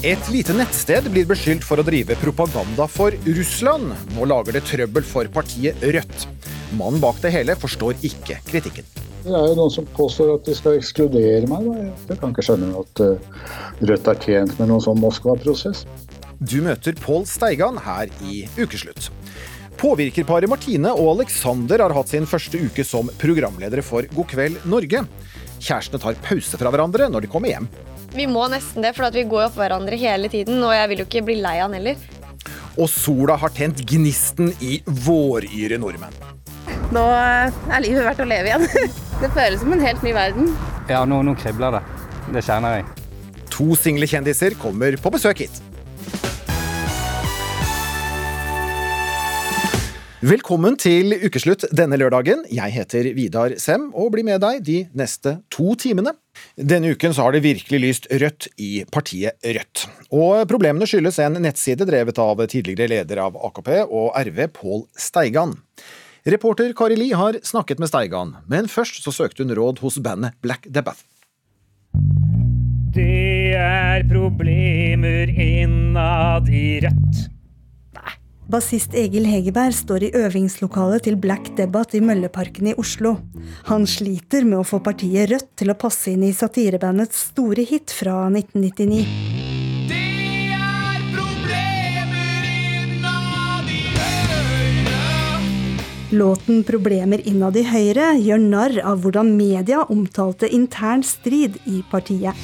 Et lite nettsted blir beskyldt for å drive propaganda for Russland. Nå lager det trøbbel for partiet Rødt. Mannen bak det hele forstår ikke kritikken. Det er jo noen som påstår at de skal ekskludere meg. Da. Jeg kan ikke skjønne at eh, Rødt er tjent med noen sånn Moskva-prosess. Du møter Pål Steigan her i Ukeslutt. Påvirkerparet Martine og Alexander har hatt sin første uke som programledere for God kveld Norge. Kjærestene tar pause fra hverandre når de kommer hjem. Vi må nesten det, for vi går opp hverandre hele tiden. Og jeg vil jo ikke bli lei av han heller. Og sola har tent gnisten i våryre nordmenn. Nå er livet verdt å leve igjen. Det føles som en helt ny verden. Ja, nå, nå kribler det. Det kjenner jeg. To single kjendiser kommer på besøk hit. Velkommen til ukeslutt denne lørdagen. Jeg heter Vidar Sem og blir med deg de neste to timene. Denne uken så har det virkelig lyst rødt i partiet Rødt. Og problemene skyldes en nettside drevet av tidligere leder av AKP og RV Pål Steigan. Reporter Kari Li har snakket med Steigan, men først så søkte hun råd hos bandet Black Debbath. Det er problemer innad i Rødt. Bassist Egil Hegerberg står i øvingslokalet til Black Debate i Mølleparken i Oslo. Han sliter med å få partiet Rødt til å passe inn i satirebandets store hit fra 1999. Låten 'Problemer innad i Høyre' gjør narr av hvordan media omtalte intern strid i partiet.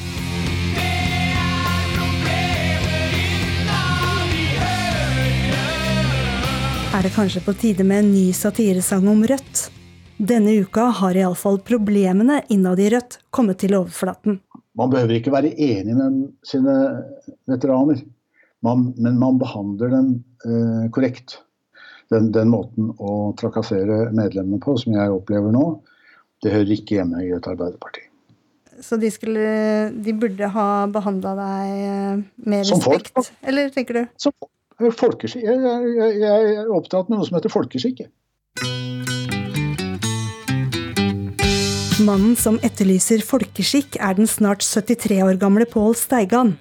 Er det kanskje på tide med en ny satiresang om Rødt. Denne uka har iallfall problemene innad i Rødt kommet til overflaten. Man behøver ikke være enig med sine veteraner, man, men man behandler dem eh, korrekt. Den, den, måten å trakassere medlemmene på, som jeg opplever nå, det hører ikke hjemme i et Arbeiderparti. Så de, skulle, de burde ha behandla deg eh, med respekt, eller tenker du? Som folk. Folkeskikk. Jeg, jeg, jeg, er opptatt med noe som heter folkeskikk. Mannen som etterlyser folkeskikk, er den snart 73 år gamle Pål Steigan.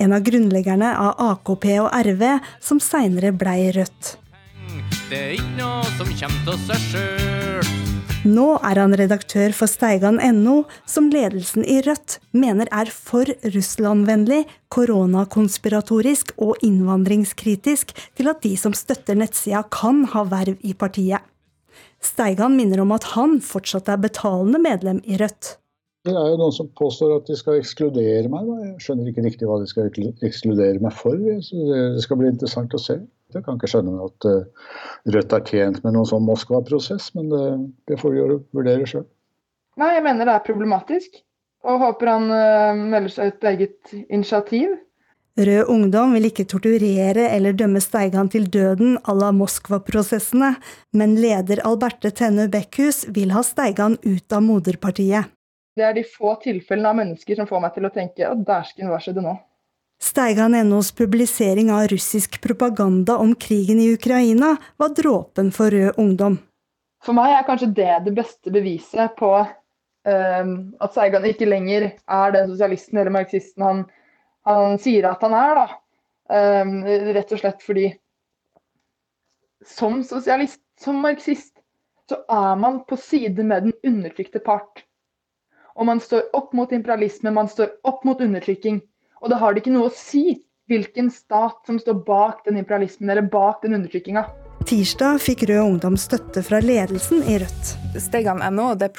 En av grunnleggerne av AKP og RV, som seinere blei Rødt. Det er ikke noe som kommer til seg sjøl. Nå er han redaktør for Steigan.no, som ledelsen i Rødt mener er for Russland-vennlig, koronakonspiratorisk og innvandringskritisk til at de som støtter nettsida kan ha verv i partiet. Steigan minner om at han fortsatt er betalende medlem i Rødt. Det er jo noen som påstår at de skal ekskludere meg. Da. Jeg skjønner ikke riktig hva de skal ekskludere meg for. Så det skal bli interessant å se. Jeg kan ikke skjønne at eh, Rødt er tjent med noen sånn Moskva-prosess, men det, det, får de vurdere sjøl. Nei, jeg mener det er problematisk, og håper han uh, melder seg ut på eget initiativ. Rød Ungdom vil ikke torturere eller dømme Steigan til døden à la Moskva-prosessene, men leder Alberte Tennu Bekkhus vil ha Steigan ut av moderpartiet. Det er de få tilfellene av mennesker som får meg til å tenke at dæsken, hva skjedde nå? Steigan.nos publisering av russisk propaganda om krigen i Ukraina var dråpen for Rød Ungdom. For meg er kanskje det det beste beviset på um, at Seigan ikke lenger er den sosialisten eller marxisten han, han sier at han er. Um, rett og slett fordi som sosialist, som marxist, så er man på side med den undertrykte part. Og man står opp mot imperialisme, man står opp mot undertrykking. Og da har det ikke noe å si hvilken stat som står bak den imperialismen eller bak den undertrykkinga. Tirsdag fikk Rød Ungdom støtte fra ledelsen i Rødt. Stegan.no, det,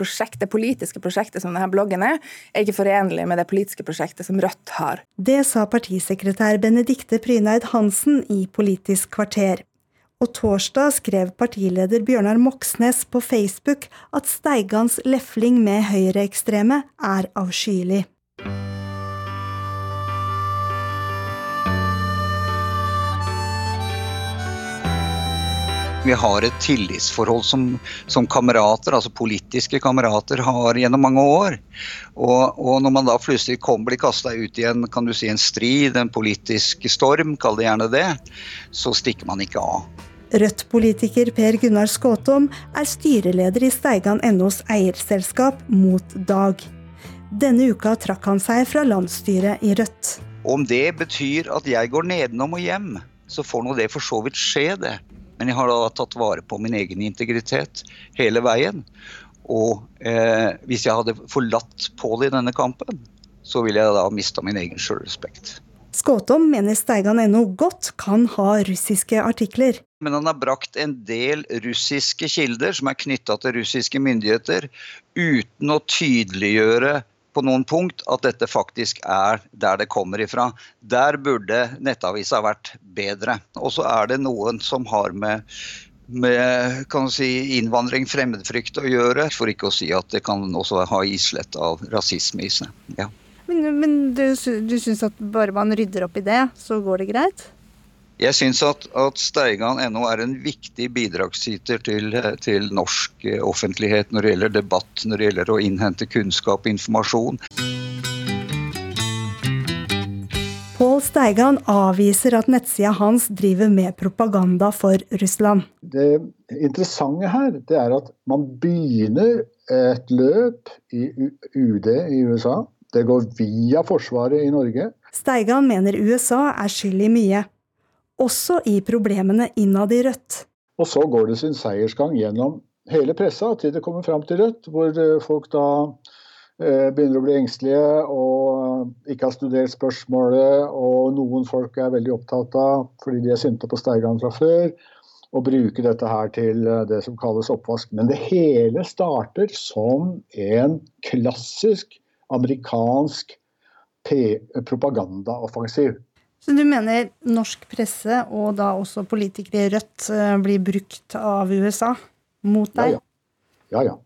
det politiske prosjektet som denne bloggen er, er ikke forenlig med det politiske prosjektet som Rødt har. Det sa partisekretær Benedikte Pryneid Hansen i Politisk kvarter. Og torsdag skrev partileder Bjørnar Moxnes på Facebook at Steigans lefling med høyreekstreme er avskyelig. Vi har et tillitsforhold som, som kamerater, altså politiske kamerater, har gjennom mange år. Og, og når man da plutselig kom, blir kasta ut i en, kan du si, en strid, en politisk storm, kall det gjerne det, så stikker man ikke av. Rødt-politiker Per Gunnar Skåtom er styreleder i Steigan NOs eierselskap Mot Dag. Denne uka trakk han seg fra landsstyret i Rødt. Om det betyr at jeg går nedenom og hjem, så får nå det for så vidt skje, det. Men jeg har da tatt vare på min egen integritet hele veien. Og eh, hvis jeg hadde forlatt Pål i denne kampen, så ville jeg da mista min egen sjølrespekt. Skåtom mener Steigan NO godt kan ha russiske artikler. Men han har brakt en del russiske kilder som er knytta til russiske myndigheter, uten å tydeliggjøre på noen punkt at dette faktisk er der det kommer ifra. Der burde nettavisa vært bedre. Og så er det noen som har med med kan si, innvandring, fremmedfrykt å gjøre, for ikke å si at det kan også ha islett av rasisme i seg. Ja. Men, men du, du syns at bare man rydder opp i det, så går det greit? Jeg syns at, at Steigan.no er en viktig bidragsyter til, til, norsk offentlighet når det gjelder debatt, når det gjelder å innhente kunnskap og informasjon. Pål Steigan avviser at nettsida hans driver med propaganda for Russland. Det interessante her det er at man begynner et løp i UD i USA. Det går via Forsvaret i Norge. Steigan mener USA er skyld i mye også i problemene innad i Rødt. Og så går det sin seiersgang gjennom hele pressa til det kommer fram til Rødt, hvor eh, folk da eh, begynner å bli engstelige og ikke har studert spørsmålet, og noen folk er veldig opptatt av, fordi de er sinte på Steigan fra før, å bruke dette her til eh, det som kalles oppvask. Men det hele starter som en klassisk amerikansk propagandaoffensiv. Så du mener norsk presse, og da også politikere i Rødt, eh, blir brukt av USA mot deg? Ja, ja. ja, ja.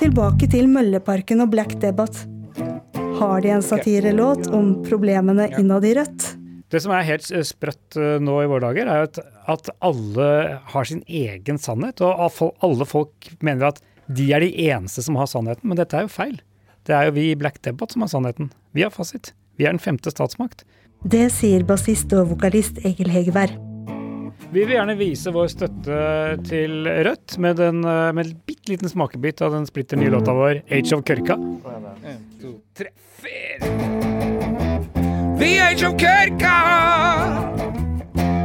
Tilbake til Mølleparken og Black Debate. Har de en satirelåt om problemene innad i Rødt? Det som er helt eh, sprøtt eh, nå i våre dager, er at, at alle har sin egen sannhet. Og alle folk mener at de er de eneste som har sannheten, men dette er jo feil. Det er jo vi i Black Debate som har sannheten. Vi har fasit. Vi er den femte statsmakt. Det sier bassist og vokalist Egil Hegerberg. Vi vil gjerne vise vår støtte til Rødt med, en med en bitte liten smakebit av den splitter nye låta vår, 'Age of Kørka'. En, to, tre, fire. The age of Kørka.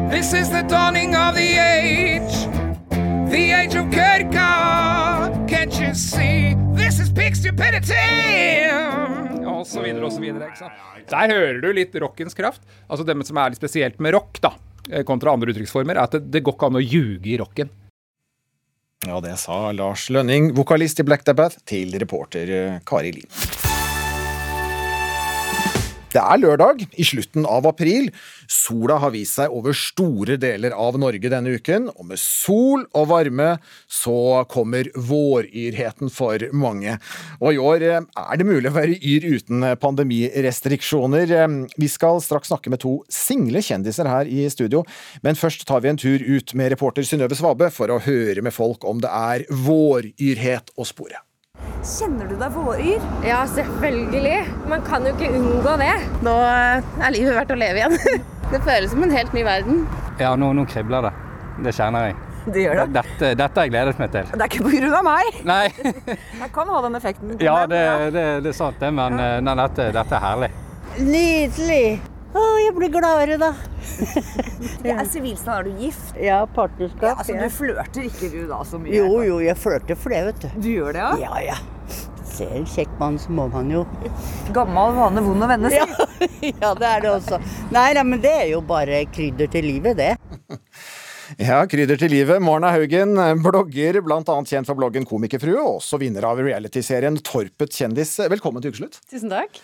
This is the dawning of the age. The age of Kørka. Can't you see? This is big stupidity! Ikke sant? Der hører du litt rockens kraft. Altså Det som er litt spesielt med rock, da, eh, kontra andre uttrykksformer, er at det, det går ikke an å ljuge i rocken. Ja, det sa Lars Lønning, vokalist i Black Debbath, til reporter eh, Kari Li. Det er lørdag i slutten av april. Sola har vist seg over store deler av Norge denne uken, og med sol og varme så kommer våryrheten for mange. Og i år eh, er det mulig å være yr uten pandemirestriksjoner. Eh, vi skal straks snakke med to single kjendiser her i studio, men først tar vi en tur ut med reporter Synnøve Svabe for å høre med folk om det er våryrhet å spore. Kjenner du deg våryr? Ja, selvfølgelig. Man kan jo ikke unngå det. Nå er livet verdt å leve igjen. det føles som en helt ny verden. Ja, nå, nå kribler det. Det kjenner jeg. Det gjør det? Dette, dette har jeg gledet meg til. Det er ikke pga. meg. Nei. jeg kan ha den effekten. Ja, det, det, det, er sant det, men ja. nei, dette, dette er herlig. Nydelig. Å, jeg blir gladere, da. ja, Sivilstand, er du gift? Ja, partnerskap. Ja, altså, Du flørter ikke du da så mye? Jo, jo, jeg flørter for det, vet du. Du gjør det, ja? Ja, ja. Ser en kjekk mann, så må man jo Gammal vane, vond å vende, si. Ja, ja, det er det også. Nei, nei, men det er jo bare krydder til livet, det. Ja, krydder til livet. Morna Haugen, blogger, blant annet kjent for bloggen Komikerfrue, og også vinner av realityserien Torpet kjendis. Velkommen til ukeslutt. Tusen takk.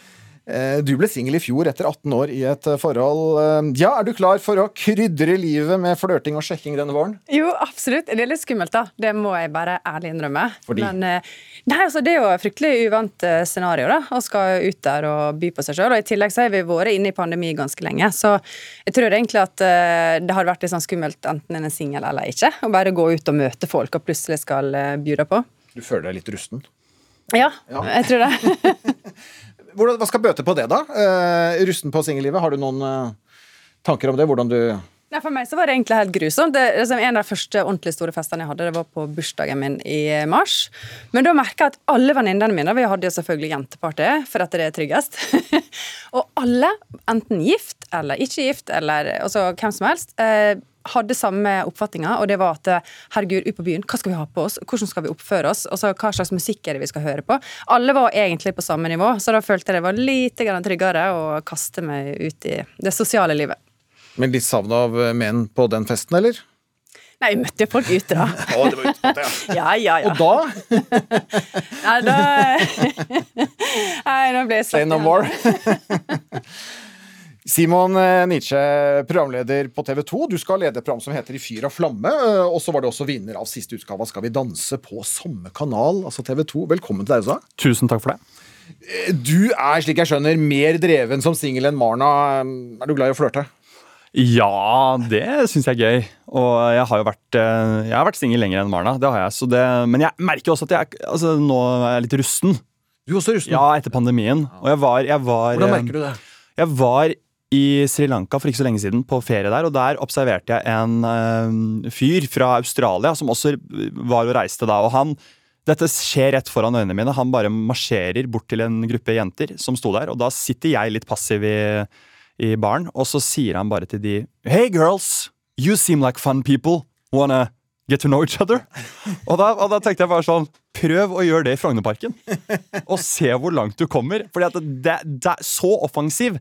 Eh, Du ble singel i fjor etter 18 år i et eh, forhold. Eh, Ja, er du klar for å krydre livet med flørting og sjekking denne våren? Jo, absolutt. Det er litt skummelt, da. Det må jeg bare ærlig innrømme. Fordi? Men nei, altså, det er jo et fryktelig uvant scenario, da. Å skal ut der og by på seg sjøl. Og i tillegg så har vi vært inne i pandemi ganske lenge. Så jeg tror egentlig at det har vært litt sånn skummelt enten en er singel eller ikke. Å bare gå ut og møte folk og plutselig skal by deg på. Du føler deg litt rusten? Ja, Ja. jeg tror det. Hvordan, hva skal bøte på det, da? Uh, rusten på singellivet? Har du noen uh, tanker om det? Hvordan du Nei, For meg så var det egentlig helt grusomt. Det, liksom, en av de første ordentlig store festene jeg hadde, det var på bursdagen min i mars. Men da merka jeg at alle venninnene mine Vi hadde jo selvfølgelig jenteparty, for at det er tryggest. og alle, enten gift eller ikke gift, eller altså, hvem som helst, eh, hadde samme oppfatninga, og det var at herregud, ut på byen, hva skal vi ha på oss, hvordan skal vi oppføre oss, og så hva slags musikk er det vi skal høre på. Alle var egentlig på samme nivå, så da følte jeg det var lite grann tryggere å kaste meg ut i det sosiale livet. Men litt savn av menn på den festen, eller? Nei, vi møtte jo folk ute, da. Å, det var ute på det, ja. ja, ja, Og da? Nei, da Nei, nå ble jeg Say no more. Simon eh, Nietzsche, programleder på TV 2. Du skal lede et program som heter I fyr og flamme. eh, Og så var du også vinner av siste utgave av Skal vi danse på samme kanal, altså TV 2. Velkommen til deg også. Tusen takk for det. Eh, Du er, slik jeg skjønner, mer dreven som singel enn Marna. Er du glad i å flørte? Ja, det syns jeg er gøy. Og jeg har jo vært, jeg har vært singel lenger enn Marna. det har jeg, så det, Men jeg merker også at jeg altså, nå er jeg litt rusten. Du er også rusten? Ja, etter pandemien. Og jeg var, jeg var Hvordan merker du det? Jeg var i Sri Lanka for ikke så lenge siden på ferie der, og der observerte jeg en eh, fyr fra Australia som også var og reiste da. og han dette skjer rett foran øynene mine. Han bare marsjerer bort til en gruppe jenter som sto der. Og da sitter jeg litt passiv i, i baren, og så sier han bare til de Hey girls, you seem like fun people. Wanna get to know each other? Og da, og da tenkte jeg bare sånn Prøv å gjøre det i Frognerparken, og se hvor langt du kommer. Er så offensiv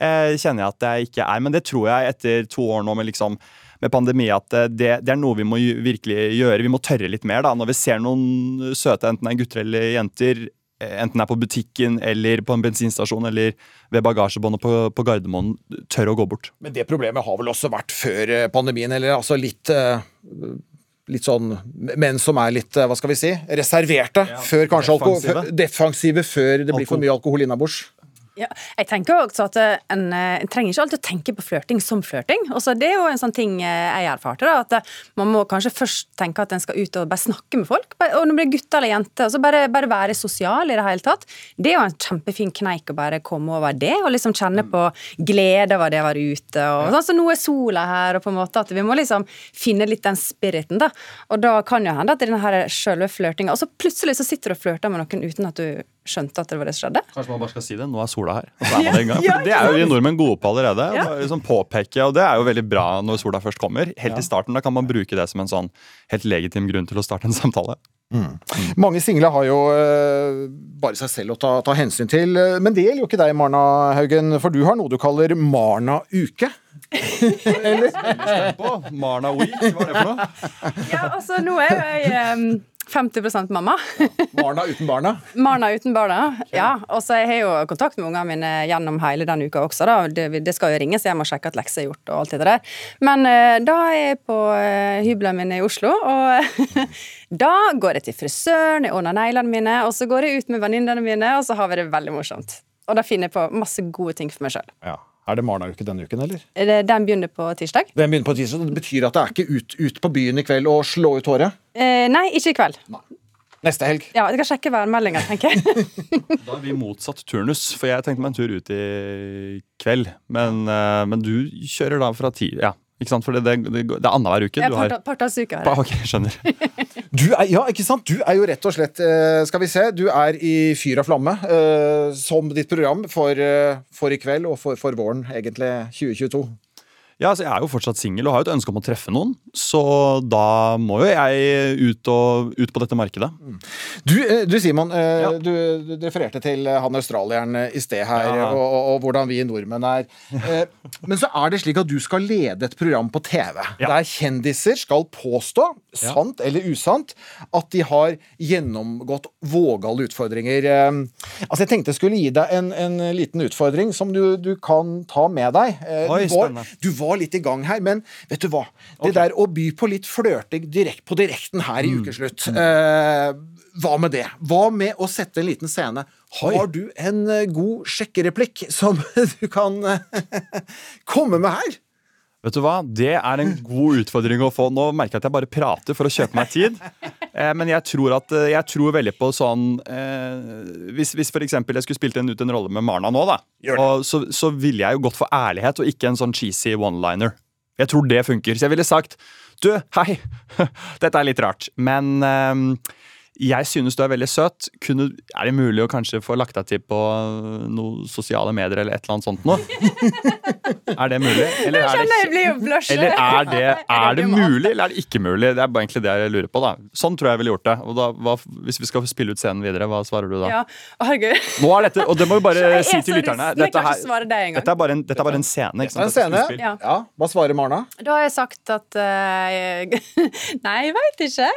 eh, kjenner jeg at jeg ikke er. Men det tror jeg etter to år nå med, liksom, med pandemi at eh, det, det er noe vi må virkelig gjøre. Vi må tørre litt mer da, når vi ser noen søte, enten det er gutter eller jenter. eh, Enten det er på butikken eller på en bensinstasjon eller ved bagasjebåndet på, på Gardermoen. Tør å gå bort. Men det problemet har vel også vært før pandemien, eller altså litt Litt sånn menn som er litt, hva skal vi si, reserverte. før kanskje alkohol defensive. før- det blir for mye alkohol innabords. Ja, jeg tenker også at eh, en, eh, en trenger ikke alltid å tenke på flørting som flørting. Altså, det er jo en sånn ting eh, jeg erfarte. Da, at Man må kanskje først tenke at en skal ut og bare snakke med folk. Og når det blir gutter eller jenter, altså bare, bare være sosial i det hele tatt. Det er jo en kjempefin kneik å bare komme over det, og liksom kjenne på glede over det å være ute. Og, sånn, så nå er sola her, og på en måte at vi må liksom finne litt den spiriten. da. Og da kan jo hende at er denne selve flørtinga Og så plutselig så sitter du og flørter med noen uten at du skjønte at det var det som skjedde. Kanskje man bare skal si det. Nå er sola her. Og så er man det i gang. Ja, For det er jo vi nordmenn gode på allerede. Ja. Og, liksom påpeke, og det er jo veldig bra når sola først kommer. Helt i starten da kan man bruke det som en sånn helt legitim grunn til å starte en samtale. Mange single har jo eh, bare seg selv å ta, ta hensyn til. Men det gjelder jo ikke deg, Marna Haugen, for du har noe du kaller Marna-uke. Marna Week, hva er det for noe? Ja, altså nå er jeg em, 50% mamma. Marna uten barna. Marna uten barna. Ja, og så jeg har jo kontakt med ungene mine gjennom hele den uka også. da. Det, det skal jo ringes hjem og sjekke at lekser er gjort og alt det der. Men eh, da er jeg på uh, hybelen min i Oslo, og da går jeg til frisøren, jeg ordner neglene mine, og så går jeg ut med venninnene mine, og så har vi det veldig morsomt. Og da finner jeg på masse gode ting for meg sjøl. Ja. Er det Marna-uke denne uken, eller? Den begynner på tirsdag. Den begynner på tirsdag. Det betyr at det er ikke ut, ut på byen i kveld og slå ut håret? Eh, nei, ikke i kveld. Neste helg. Ja, Jeg skal sjekke værmeldinga, tenker jeg. Da er vi motsatt turnus, for jeg tenkte meg en tur ut i kveld. Men, eh, men du kjører da fra ti Ja, ikke sant? For det, det, det, det er annenhver uke. Det Du er har part- partallsuke her. Pa- Ok, skjønner. Du er, ja, ikke sant? Du er jo rett og slett eh, Skal vi se. Du er i Fyr og flamme eh, som ditt program for, eh, for i kveld og for, for våren, egentlig, 2022. Ja, altså Jeg er jo fortsatt singel og har jo et ønske om å treffe noen, så da må jo jeg ut, og, ut på dette markedet. Du, eh, du Simon, ja. du, du refererte til eh, han australieren eh, i sted her, Ja. og, og, og hvordan vi nordmenn er. Eh, Men så er det slik at du skal lede et program på TV, der kjendiser skal påstå, Ja. sant eller usant, at de har gjennomgått vågale utfordringer. Eh, Altså, Jeg tenkte jeg skulle gi deg en, en liten utfordring som du, du kan ta med deg. Eh, Oi, spennende. du var litt i gang her, men vet du hva? Det der å by på litt flørting direkt på direkten her Mm. i Ukeslutt, eh, hva med det? Hva med å sette en liten scene? Har du en eh, god sjekkereplikk som du kan eh, komme med her? Vet du hva? Det er en god utfordring å få. Nå merker jeg at jeg bare prater for å kjøpe meg tid. Eh, men jeg tror, at, eh, jeg tror veldig på sånn eh, Hvis, hvis eksempel jeg skulle spilt en, ut en rolle med Marna nå, da, og så, så ville jeg jo gått for ærlighet og ikke en sånn cheesy one-liner. Jeg tror det funker. Så jeg ville sagt Du, hei! Dette er litt rart, men eh, jeg synes du er veldig søt. Kunne, er det mulig å kanskje få lagt deg til på noen sosiale medier eller et eller annet sånt noe? Er det mulig? Eller er det, eller er det, er det mulig, eller er det ikke mulig? Det er bare egentlig det jeg lurer på. da. Sånn tror jeg jeg ville gjort det. Og da, hva, hvis vi skal spille ut scenen videre, hva svarer du da? Ja, herregud. Nå er dette, og det må vi bare si til lytterne. Dette, her, dette, er bare en, dette er bare en scene. ikke er sant? en scene. Ja. Ja, Hva svarer Marna? Da har jeg sagt at uh, Nei, jeg veit ikke.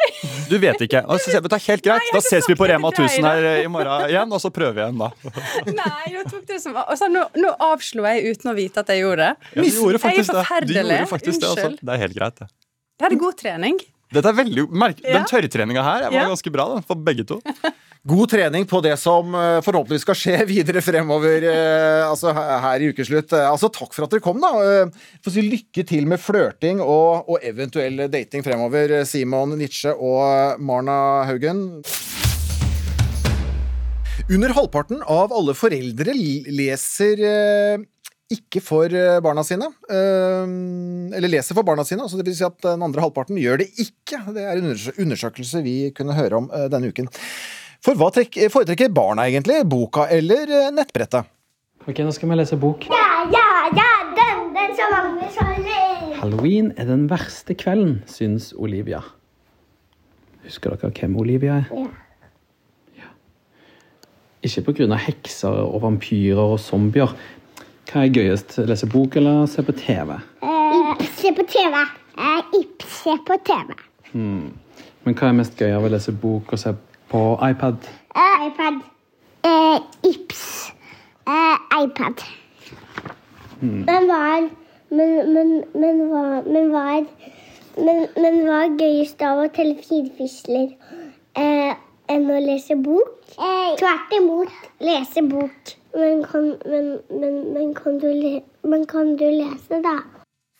Du vet ikke. Altså, vet du, helt greit. Da ses vi på Rema 1000 her eh, i morgen igjen, og så prøver vi igjen, da. Nei, jeg tok det som altså, nå, nå avslo jeg uten å vite at jeg gjorde det. Ja, du gjorde faktisk jeg er det. Du gjorde faktisk det, altså. Det er helt greit, det. Det hadde god trening. Dette er veldig, merk. Den tørrtreninga her var ganske bra da, for begge to. God trening på det som eh, forhåpentligvis skal skje videre fremover eh, altså her i ukeslutt. Eh, Altså, takk for at dere kom, da. Få si lykke til med flørting og, og eventuell dating fremover, Simon Nitsche og Marna Haugen. Under halvparten av alle foreldre leser ikke for eh, barna sine. Eh, eller leser for barna sine. Altså det vil si at den andre halvparten gjør det ikke. Det er en undersøkelse vi kunne høre om eh, denne uken. For hva foretrekker barna egentlig? Boka eller eh, nettbrettet? Ok, nå skal vi lese bok. Ja, ja, ja, den, den som mange. Halloween er den verste kvelden, syns Olivia. Husker dere hvem Olivia er? Ja. Ikke pga. hekser og vampyrer og zombier. Hva er gøyest? Lese bok eller se på TV? Eh, se på TV. Eh, se på TV. Hmm. Men hva er mest gøy av å lese bok og se på iPad? Eh, iPad. Eh, Ips. Eh, iPad. Hmm. Men hva er Men, men, men hva Men hva er men, men hva er gøyest av å telle firfisler eh, enn å lese bok? Tvert imot lese bok. Men kan, men, men, men, kan le, men kan du lese, da?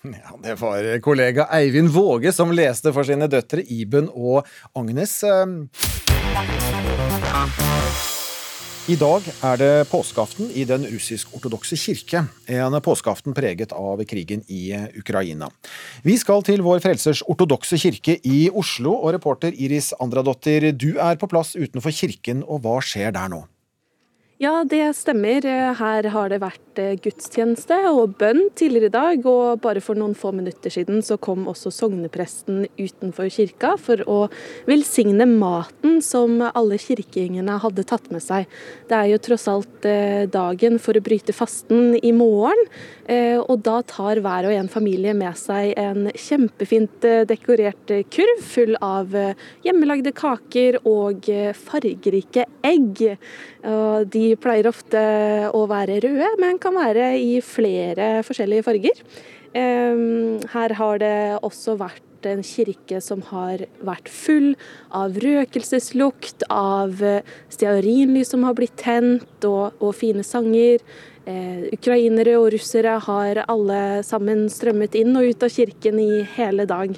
Ja, Det var kollega Eivind Våge som leste for sine døtre Iben og Agnes. I dag er det påskeaften i den russisk-ortodokse kirke. En påskeaften preget av krigen i Ukraina. Vi skal til Vår Frelsers ortodokse kirke i Oslo, og reporter Iris Andradottir, du er på plass utenfor kirken, og hva skjer der nå? Ja, det stemmer. Her har det vært eh, gudstjeneste og bønn tidligere i dag. Og bare for noen få minutter siden så kom også sognepresten utenfor kirka for å velsigne maten som alle kirkegjengene hadde tatt med seg. Det er jo tross alt eh, dagen for å bryte fasten i morgen. eh, Og da tar hver og en familie med seg en kjempefint dekorert kurv full av hjemmelagde kaker og fargerike egg. Og de pleier ofte å være røde, men kan være i flere forskjellige farger. Her har det også vært en kirke som har vært full av røkelseslukt, av eh, stearinlys som har blitt tent, og, og fine sanger. Eh, ukrainere og russere har alle sammen strømmet inn og ut av kirken i hele dag.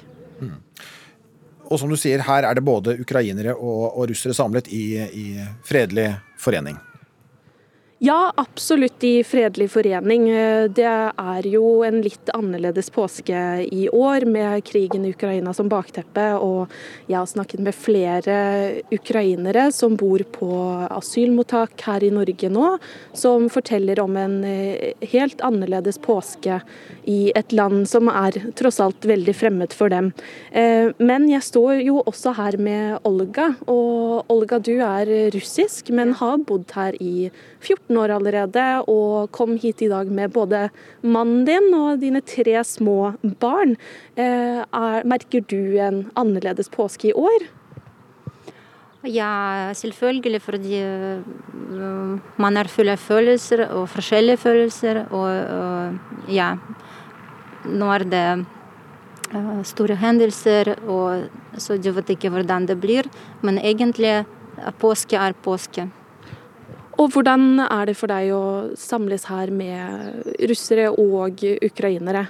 Og som du sier, her er det både ukrainere og, og russere samlet i, i fredelig forening. Ja, absolutt i Fredelig forening. Det er jo en litt annerledes påske i år, med krigen i Ukraina som bakteppe. Og jeg har snakket med flere ukrainere som bor på asylmottak her i Norge nå, som forteller om en eh, helt annerledes påske i et land som er tross alt veldig fremmed for dem. Eh, men jeg står jo også her med Olga, og Olga du er russisk, men har bodd her i 14 år allerede, og kom hit i dag med både mannen din og dine tre små barn. Eh, er, merker du en annerledes påske i år? Ja, selvfølgelig, fordi man er full av følelser, og forskjellige følelser. Og ja, nå er det store hendelser, og så du vet ikke hvordan det blir. Men egentlig, påske er påske. Og hvordan er det for deg å samles her med russere og ukrainere?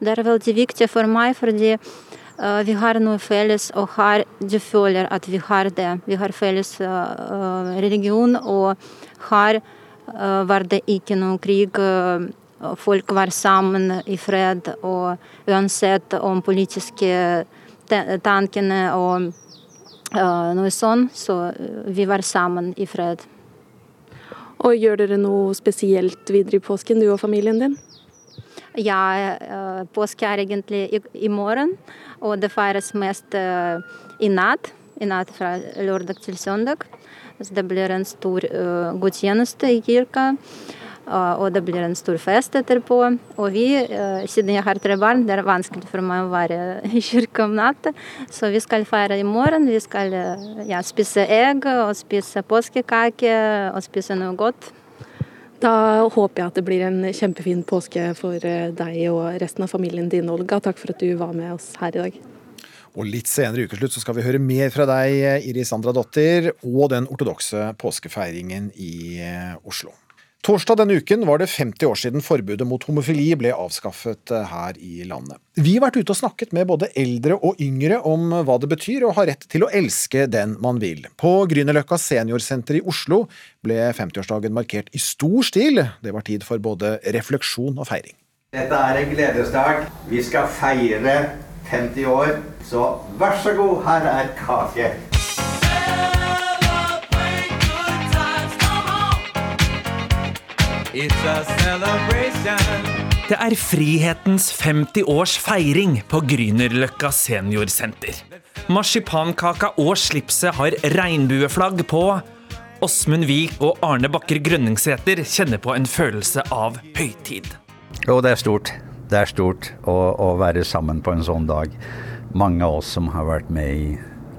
Det er veldig viktig for meg, fordi uh, vi har noe felles, og har, du føler at vi har det. Vi har felles uh, religion, og her var det ikke noe krig. folk var sammen i fred, og uansett om politiske tankene og noe sånt, så vi var sammen i fred. Og gjør dere noe spesielt videre i påsken, du og familien din? Ja, påske er egentlig i, morgen, og det feires mest uh, i natt. I natt fra lørdag til søndag. Så det blir en stor uh, gudstjeneste i kirka. Og det blir en stor fest etterpå. Og vi, siden jeg har tre barn, det er vanskelig for meg å være i kirke om natta. Så vi skal feire i morgen. Vi skal ja, spise egg og spise påskekake og spise noe godt. Da håper jeg at det blir en kjempefin påske for deg og resten av familien din, Olga. Takk for at du var med oss her i dag. Og litt senere i ukeslutt så skal vi høre mer fra deg, Iris Andradottir, og den ortodokse påskefeiringen i Oslo. Torsdag denne uken var det 50 år siden forbudet mot homofili ble avskaffet her i landet. Vi har vært ute og snakket med både eldre og yngre om hva det betyr å ha rett til å elske den man vil. På Grünerløkka seniorsenter i Oslo ble 50-årsdagen markert i stor stil. Det var tid for både refleksjon og feiring. Dette er en gledesdag. Vi skal feire 50 år, så vær så god, her er kake. Det er frihetens 50 års feiring på Grünerløkka seniorsenter. Marsipankaka og slipset har regnbueflagg på. Åsmund Wiik og Arne Bakker Grønningsæter kjenner på en følelse av høytid. Jo, det er stort. Det er stort å, å være sammen på en sånn dag. Mange av oss som har vært med i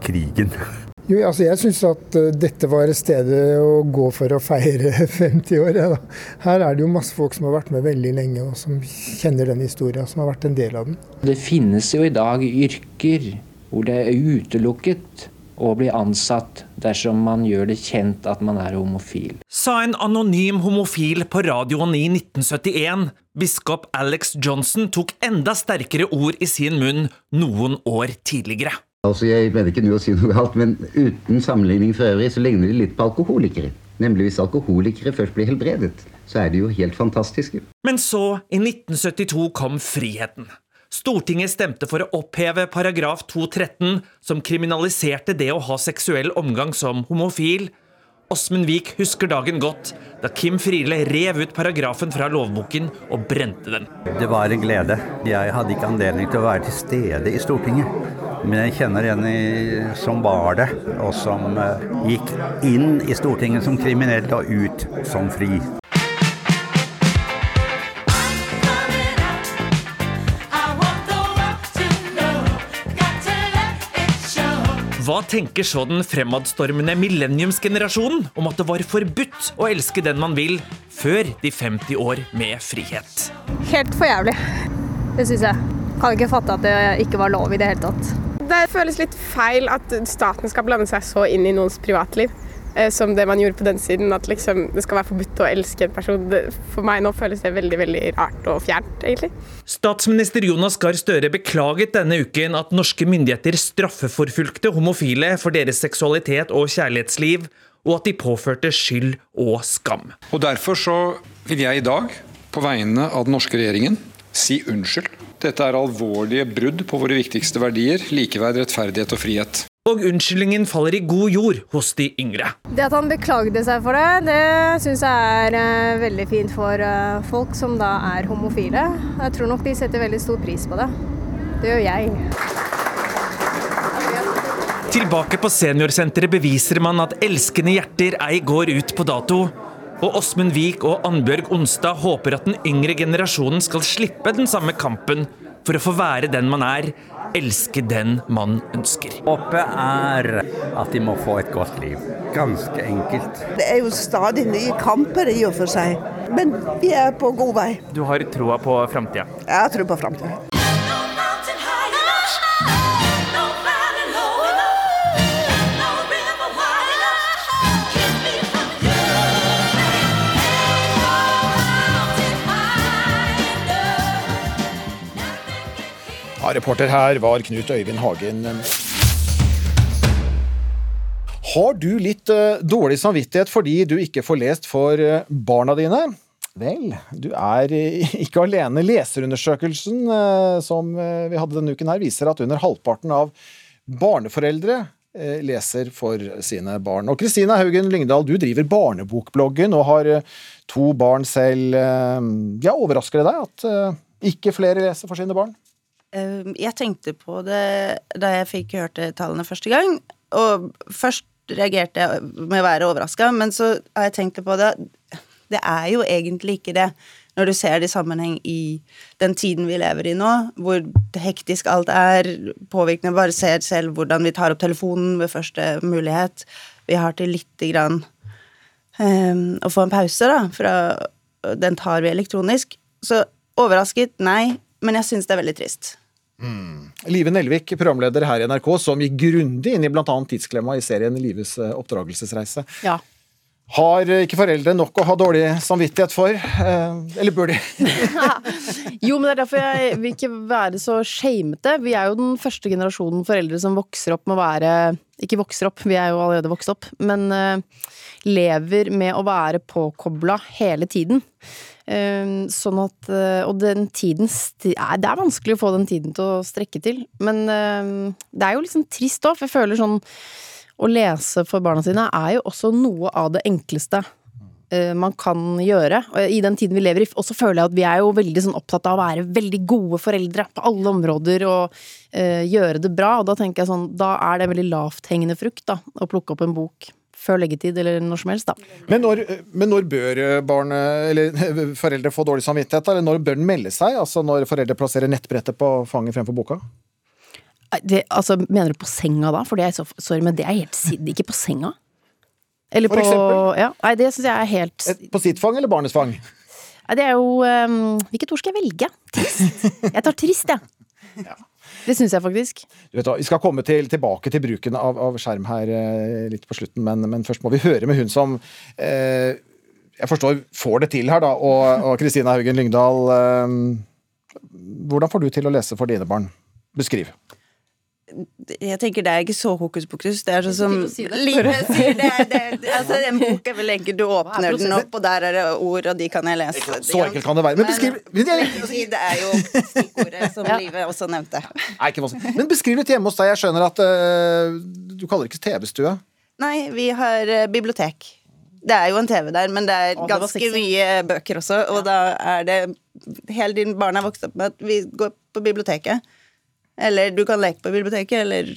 krigen. Jo, altså jeg syns at uh, dette var stedet å gå for å feire 50 år. Ja, Her er det jo masse folk som har vært med veldig lenge, og som kjenner den historien, som har vært en del av den. Det finnes jo i dag yrker hvor det er utelukket å bli ansatt dersom man gjør det kjent at man er homofil. Sa en anonym homofil på radioen i 1971. Biskop Alex Johnson tok enda sterkere ord i sin munn noen år tidligere. Altså, Jeg mener ikke nå å si noe galt, men uten sammenligning for øvrig så ligner de litt på alkoholikere. Nemlig hvis alkoholikere først blir helbredet, så er de jo helt fantastiske. Men så, i 1972, kom friheten. Stortinget stemte for å oppheve paragraf 213, som kriminaliserte det å ha seksuell omgang som homofil. Åsmund Vik husker dagen godt da Kim Friele rev ut paragrafen fra lovboken og brente den. Det var en glede. Jeg hadde ikke anledning til å være til stede i Stortinget. Men jeg kjenner en som var det, og som uh, gikk inn i Stortinget som kriminell og ut som fri. Hva tenker så den fremadstormende millenniumsgenerasjonen om at det var forbudt å elske den man vil, før de 50 år med frihet? Helt for jævlig. Det syns jeg. Kan ikke fatte at det ikke var lov i det hele tatt. Det føles litt feil at staten skal blande seg så inn i noens privatliv som det man gjorde på den siden. At liksom, det skal være forbudt å elske en person. Det, for meg nå føles det veldig veldig rart og fjernt, egentlig. Statsminister Jonas Gahr Støre beklaget denne uken at norske myndigheter straffeforfulgte homofile for deres seksualitet og kjærlighetsliv, og at de påførte skyld og skam. Og Derfor så vil jeg i dag, på vegne av den norske regjeringen, si unnskyld. Dette er alvorlige brudd på våre viktigste verdier, likeverd, rettferdighet og frihet. Og unnskyldningen faller i god jord hos de yngre. Det at han beklagde seg for det, det syns jeg er uh, veldig fint for uh, folk som da er homofile. Jeg tror nok de setter veldig stor pris på det. Det gjør jeg. Tilbake på seniorsenteret beviser man at elskende hjerter ei går ut på dato. Og Åsmund Wiik og Annbjørg Onstad håper at den yngre generasjonen skal slippe den samme kampen for å få være den man er, elske den man ønsker. Håpet er at de må få et godt liv. Ganske enkelt. Det er jo stadig nye kamper i og for seg, men vi er på god vei. Du har troa på framtida? Jeg har tro på framtida. Ja, reporter her var Knut Øyvind Hagen. Har du litt eh, dårlig samvittighet fordi du ikke får lest for eh, barna dine? Vel, du er eh, ikke alene. Leserundersøkelsen som vi hadde denne uken her, viser at under halvparten av barneforeldre leser for sine barn. Og Kristina Haugen Lyngdal, du driver barnebokbloggen og har to barn selv. Ja, overrasker det deg at ikke flere leser for sine barn? Eh, Jeg tenkte på det da jeg fikk hørte tallene første gang, og først reagerte jeg med å være overraska, men så har jeg tenkt på det Det er jo egentlig ikke det, når du ser det i sammenheng i den tiden vi lever i nå, hvor hektisk alt er, påvirkende Bare ser selv hvordan vi tar opp telefonen ved første mulighet. Vi har til lite grann um, å få en pause, da, fra Den tar vi elektronisk. Så overrasket, nei, men jeg syns det er veldig trist. Live Nelvik, programleder her i NRK, som gikk grundig inn i bl.a. tidsklemma i serien Lives eh, oppdragelsesreise. Ja. Har ikke foreldre nok å ha dårlig samvittighet for? Eh, Eller bør de? Jo, men det er derfor jeg vil ikke være så shamete. Vi er jo den første generasjonen foreldre som vokser opp med å være Ikke vokser opp, vi er jo allerede vokst opp, men eh, lever med å være påkobla hele tiden. Eh, sånn at Og den tiden Det er vanskelig å få den tiden til å strekke til. Men det er jo liksom trist òg, for jeg føler sånn Å lese for barna sine er jo også noe av det enkleste eh, man kan gjøre i den tiden vi lever i. Og så føler jeg at vi er jo veldig sånn opptatt av å være veldig gode foreldre på alle områder og uh, gjøre det bra. Og da tenker jeg sånn, da er det veldig lavthengende frukt da, å plukke opp en bok før leggetid eller når som helst, da. Men når, men når bør barn, eller foreldre få dårlig samvittighet? Eller når bør den melde seg? Altså når foreldre plasserer nettbrettet på fanget fremfor boka? Det, altså, mener du på senga da? For det er så, sorry, men det er helt siden ikke på senga. Eller For på eksempel? Ja, nei, det syns jeg er helt Et- På sitt fang eller barnets fang? Nei, det er jo um, Hvilket ord skal jeg velge? Trist. Jeg tar trist, jeg. Det syns jeg faktisk. Du vet Vi skal komme til, tilbake til bruken av, av skjerm her eh, litt på slutten, men, men først må vi høre med hun som eh, jeg forstår får det til her, da, og Kristina Haugen Lyngdal. Eh, hvordan får du til å lese for dine barn? Beskriv. Jeg tenker det er ikke så hokus pokus. Det er sånn som si det. Livet sier. Det, det, det, altså, en bok er vel enkelt. Du åpner den opp, og der er det ord, og de kan jeg lese. Så enkelt kan det være. Men beskriv Men det er jo stikkordet som Ja. Live også nevnte. Nei, ikke vanskelig. Men beskriv litt hjemme hos deg. Jeg skjønner at uh, du kaller det ikke TV-stue. Nei, vi har uh, bibliotek. Det er jo en TV der, men det er ganske mye bøker også. Og da er det Hele din barn er vokst opp med at vi går på biblioteket. Eller du kan leke på biblioteket, eller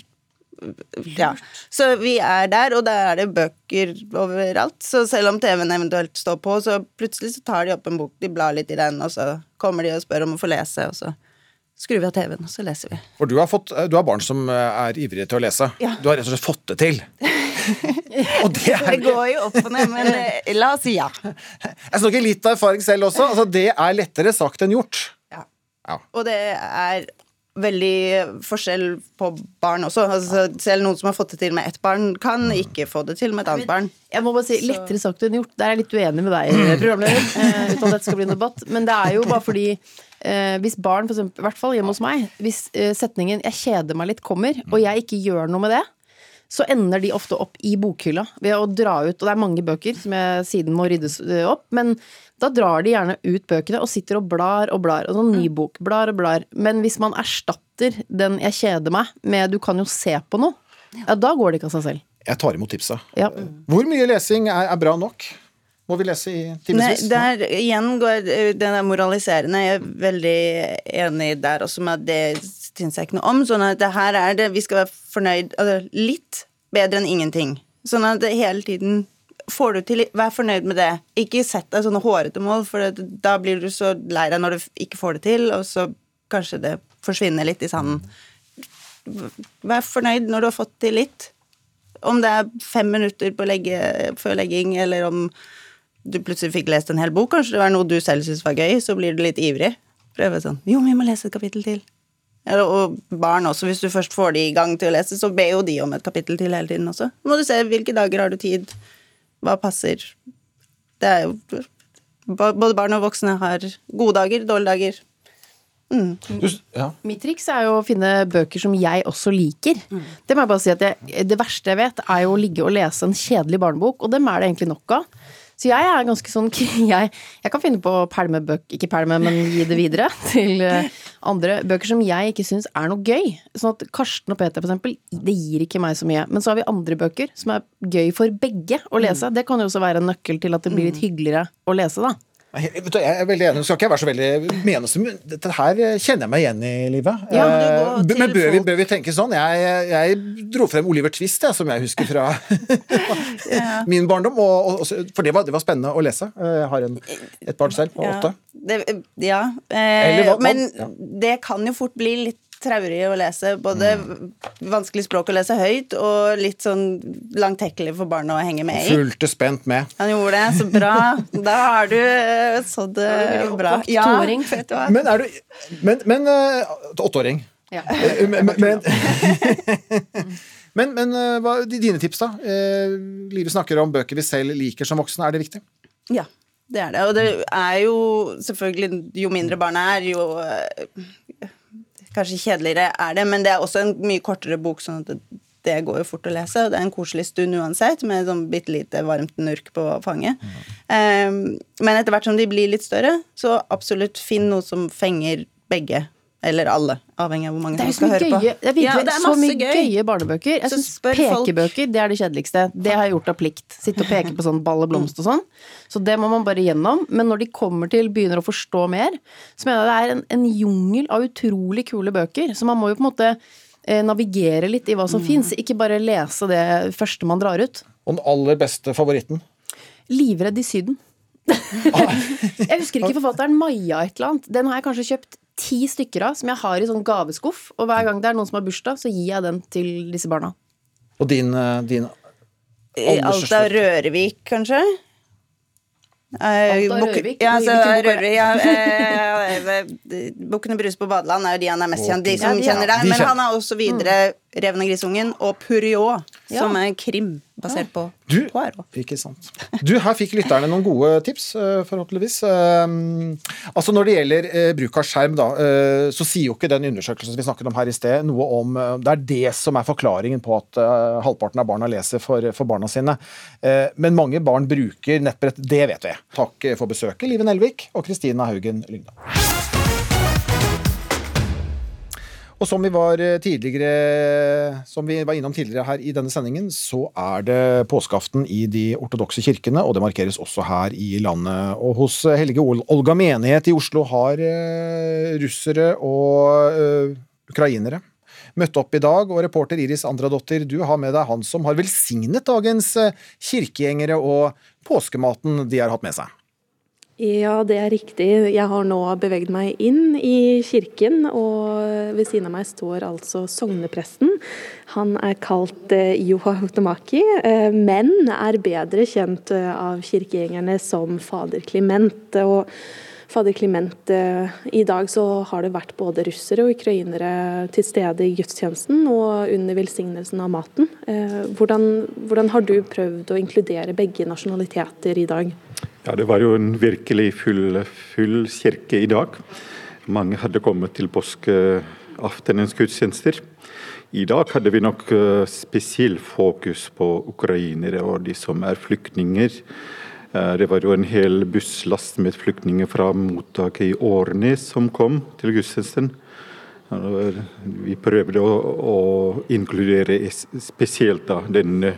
Ja. Så vi er der, og da er det bøker overalt. Så selv om TV-en eventuelt står på, så plutselig så tar de opp en bok, de blar litt i den, og så kommer de og spør om å få lese, og så skrur vi av TV-en, og så leser vi. For du har, fått, du har barn som eh, er ivrige til å lese. Ja. Du har rett og slett fått det til. det er Det går jo opp og ned, men eh, la oss si ja. Jeg snakker litt av erfaring selv også. Altså, det er lettere sagt enn gjort. Og det er veldig forskjell på barn også. Altså, selv noen som har fått det til med ett barn, kan ikke få det til med et annet barn. Jeg må bare si, Lettere sagt enn gjort. Der er jeg litt uenig med deg, programleder. eh, uten at dette skal bli en debatt. Men det er jo bare fordi eh, hvis barn, for eksempel, i hvert fall hjemme hos meg, hvis eh, setningen 'jeg kjeder meg litt' kommer, og jeg ikke gjør noe med det, så ender de ofte opp i bokhylla ved å dra ut Og det er mange bøker som jeg siden må ryddes opp, men da drar de gjerne ut bøkene og sitter og blar og blar. Og sånn ny bok, blar og blar. Men hvis man erstatter den 'jeg kjeder meg' med 'du kan jo se på noe', ja, da går det ikke av seg selv. Jeg tar imot tipsa. Ja. Hvor mye lesing er, er bra nok? Må vi lese i timevis? der igjen går den der moraliserende. Jeg er veldig enig der også med at det syns jeg ikke noe om. Sånn at det her er det Vi skal være fornøyd altså, Litt bedre enn ingenting. Sånn at det hele tiden får du til Vær fornøyd med det. Ikke sett deg sånne hårete mål, for da blir du så lei deg når du ikke får det til, og så kanskje det forsvinner litt i sanden. Vær fornøyd når du har fått til litt. Om det er fem minutter på legge, før legging, eller om du plutselig fikk lest en hel bok, kanskje det var noe du selv syntes var gøy, så blir du litt ivrig. Prøve sånn Jo, vi må lese et kapittel til. Og barn også, hvis du først får de i gang til å lese, så ber jo de om et kapittel til hele tiden også. Må du se hvilke dager har du tid, hva passer. Det er jo Både barn og voksne har gode dager, dårlige dager. Mm. Mitt triks er jo å finne bøker som jeg også liker. Det må jeg bare si at jeg, det verste jeg vet, er jo å ligge og lese en kjedelig barnebok, og dem er det egentlig nok av. Så jeg er ganske sånn Jeg, jeg kan finne på å pælme bøker, ikke pælme, men gi det videre til eh, andre. Bøker som jeg ikke syns er noe gøy. Sånn at Karsten og Peter, for eksempel, det gir ikke meg så mye. Men så har vi andre bøker som er gøy for begge å lese. Det kan jo også være en nøkkel til at det blir litt hyggeligere å lese, da. Jeg, du, jeg er veldig enig, skal ikke være så veldig meneste, men dette her kjenner jeg meg igjen i livet. Ja, men Eh, men bør vi, bør vi tenke sånn? Jeg, jeg dro frem Oliver Twist, jeg, som jeg husker fra min barndom. Og, og, for det var, det var spennende å lese. Jeg har en, et barn selv på Ja. åtte. Det, ja. Eller Eh, hva- men ja. det kan jo fort bli litt traurig å lese. Både vanskelig språk å lese høyt, og litt sånn langtekkelig for barna å henge med i. Fulgte spent med. Han gjorde det, så bra. Da har du eh, sådd det bra. Ja, toåring. vet du hva. Men er du Men, men eh, Åtteåring. Ja. Eh, Men, men, men, men eh, hva dine tips, da? Eh, Live snakker om bøker vi selv liker som voksne. Er det viktig? Ja, det er det. Og det er jo selvfølgelig Jo mindre barna er, jo eh, Kanskje kjedeligere er det, men det er også en mye kortere bok, sånn at det, går jo fort å lese. Og det er en koselig stund uansett, med sånn bitte lite varmt nurk på fanget. Eh, men etter hvert som de blir litt større, så absolutt finn noe som fenger begge. Eller alle, avhengig av hvor mange som skal høre på. det er virkelig Ja, det er så mye gøy. gøye barnebøker. Jeg syns pekebøker, folk- det er det kjedeligste. Det har jeg gjort av plikt. Sitte og peke på sånn ball og blomst og sånn. Så det må man bare gjennom. Men når de kommer til begynner å forstå mer, så mener jeg det er en, en jungel av utrolig kule bøker. Så man må jo på en måte eh, navigere litt i hva som fins, ikke bare lese det første man drar ut. Og den aller beste favoritten? Livredd i Syden. jeg husker ikke forfatteren Maja et eller annet. Den har jeg kanskje kjøpt ti stykker av, som jeg har i sånn gaveskuff. Og hver gang det er noen som har bursdag, så gir jeg den til disse barna. Og din, eh, din I Alt av Rørevik, kanskje? Alta Alt Rørvik? Ja, altså, er? Rørvik, ja, eh, eh, Bukkene Bruse på badeland er jo de han er mest kjent, de som Ja, de er- kjenner deg. Men han har også videre Reven og grisungen og Purjå, som er krim basert på Du, Poirot. ikke sant. Du, her fikk lytterne noen gode tips, eh, forhåpentligvis. Eh, altså Når det gjelder eh, bruk av skjerm, da, eh, så sier jo ikke den undersøkelsen vi snakket om her i sted, noe om Det er det som er forklaringen på at halvparten av barna leser for, for barna sine. Eh, men mange barn bruker nettbrett, det vet vi. Takk for besøket, Live Nelvik og Kristina Haugen Lyngdal. Og som vi var eh, tidligere Som vi var innom tidligere her i denne sendingen, så er det påskeaften i de ortodokse kirkene, og det markeres også her i landet. Og hos Helge Olga menighet i Oslo har eh, russere og eh, ukrainere møtt opp i dag, og reporter Iris Andradottir, du har med deg han som har velsignet dagens eh, kirkegjengere og påskematen de har hatt med seg. Ja, det er riktig. Jeg har nå beveget meg inn i kirken, og ved siden av meg står altså sognepresten. Han er kalt Joha Juha Hutamaki, eh, men er bedre kjent eh, av kirkegjengerne som fader Kliment. Og fader Clement, eh, i dag så har det vært både russere og ukrainere til stede i gudstjenesten og under velsignelsen av maten. Eh, Hvordan, hvordan har du prøvd å inkludere begge nasjonaliteter i dag? Ja, det var jo en virkelig full, full kirke i dag. Mange hadde kommet til påskeaftenens gudstjenester. I dag hadde vi nok spesielt spesiell fokus på ukrainere og de som er flyktninger. Uh, det var jo en hel busslast med flyktninger fra mottaket i Årnes som kom til gudstjenesten. Vi prøvde å, å inkludere spesielt da, denne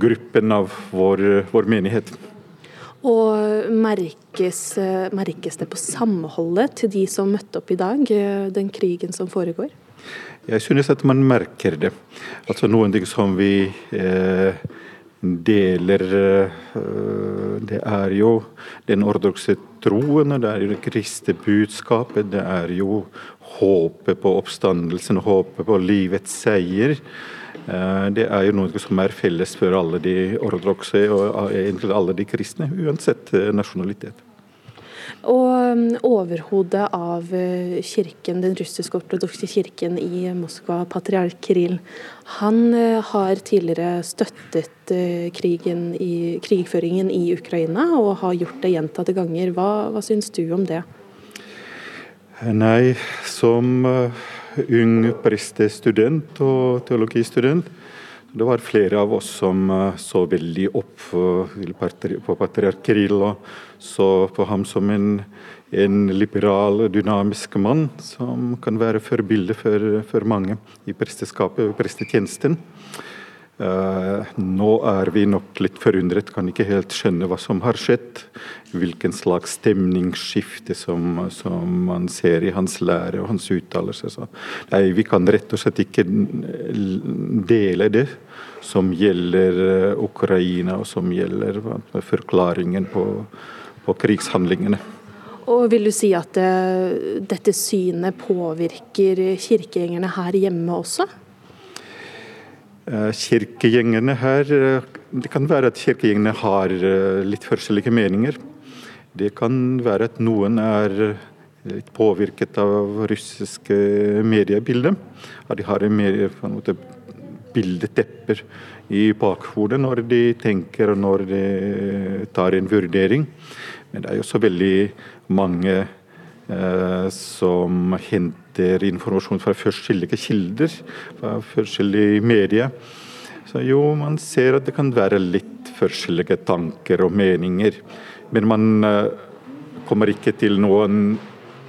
gruppen av vår, vår menighet. Og merkes, merkes, det på samholdet til de som møtte opp i dag, den krigen som foregår? Jeg synes at man merker det. Altså Noen ting som vi eh, deler eh, Det er jo den ordrokse troen, det er jo det kristne budskapet, det er jo håpet på oppstandelsen, håpet på livets seier. Eh, det er jo noe som er felles for alle de ordrokse og egentlig alle de kristne, uansett eh, nasjonalitet. Og um, overhodet av eh, kirken, den russisk-ortodokse kirken i Moskva, patriark Kiril, han har tidligere støttet krigen i, krigføringen i Ukraina, og har gjort det gjentatte ganger. Hva, hva syns du om det? Nei, som ung prestestudent og teologistudent. Det var flere av oss som eh, så veldig opp på patriark Kirill og så på ham som en, en liberal, dynamisk mann som kan være forbilde for, for mange i prestetjenesten. Uh, nå er vi nok litt forundret, kan ikke helt skjønne hva som har skjedd. Hvilken slags stemningsskifte som, som man ser i hans lære og hans uttalelser. Nei, vi kan rett og slett ikke dele det som gjelder eh, Ukraina, og som gjelder forklaringen på, på krigshandlingene. Og Vil du si at det, eh, dette synet påvirker kirkegjengerne her hjemme også? Eh, kirkegjengene her Det kan være at kirkegjengene har litt forskjellige meninger. Det kan være at noen er litt påvirket av russiske mediebilder. At de har en bildetepper i bakhodet når de tenker og når de tar en vurdering. Men det er jo også veldig mange eh, som henter informasjon fra forskjellige kilder, fra forskjellige medier. Så jo, man ser at det kan være litt forskjellige tanker og meninger. Men man uh, kommer ikke til noen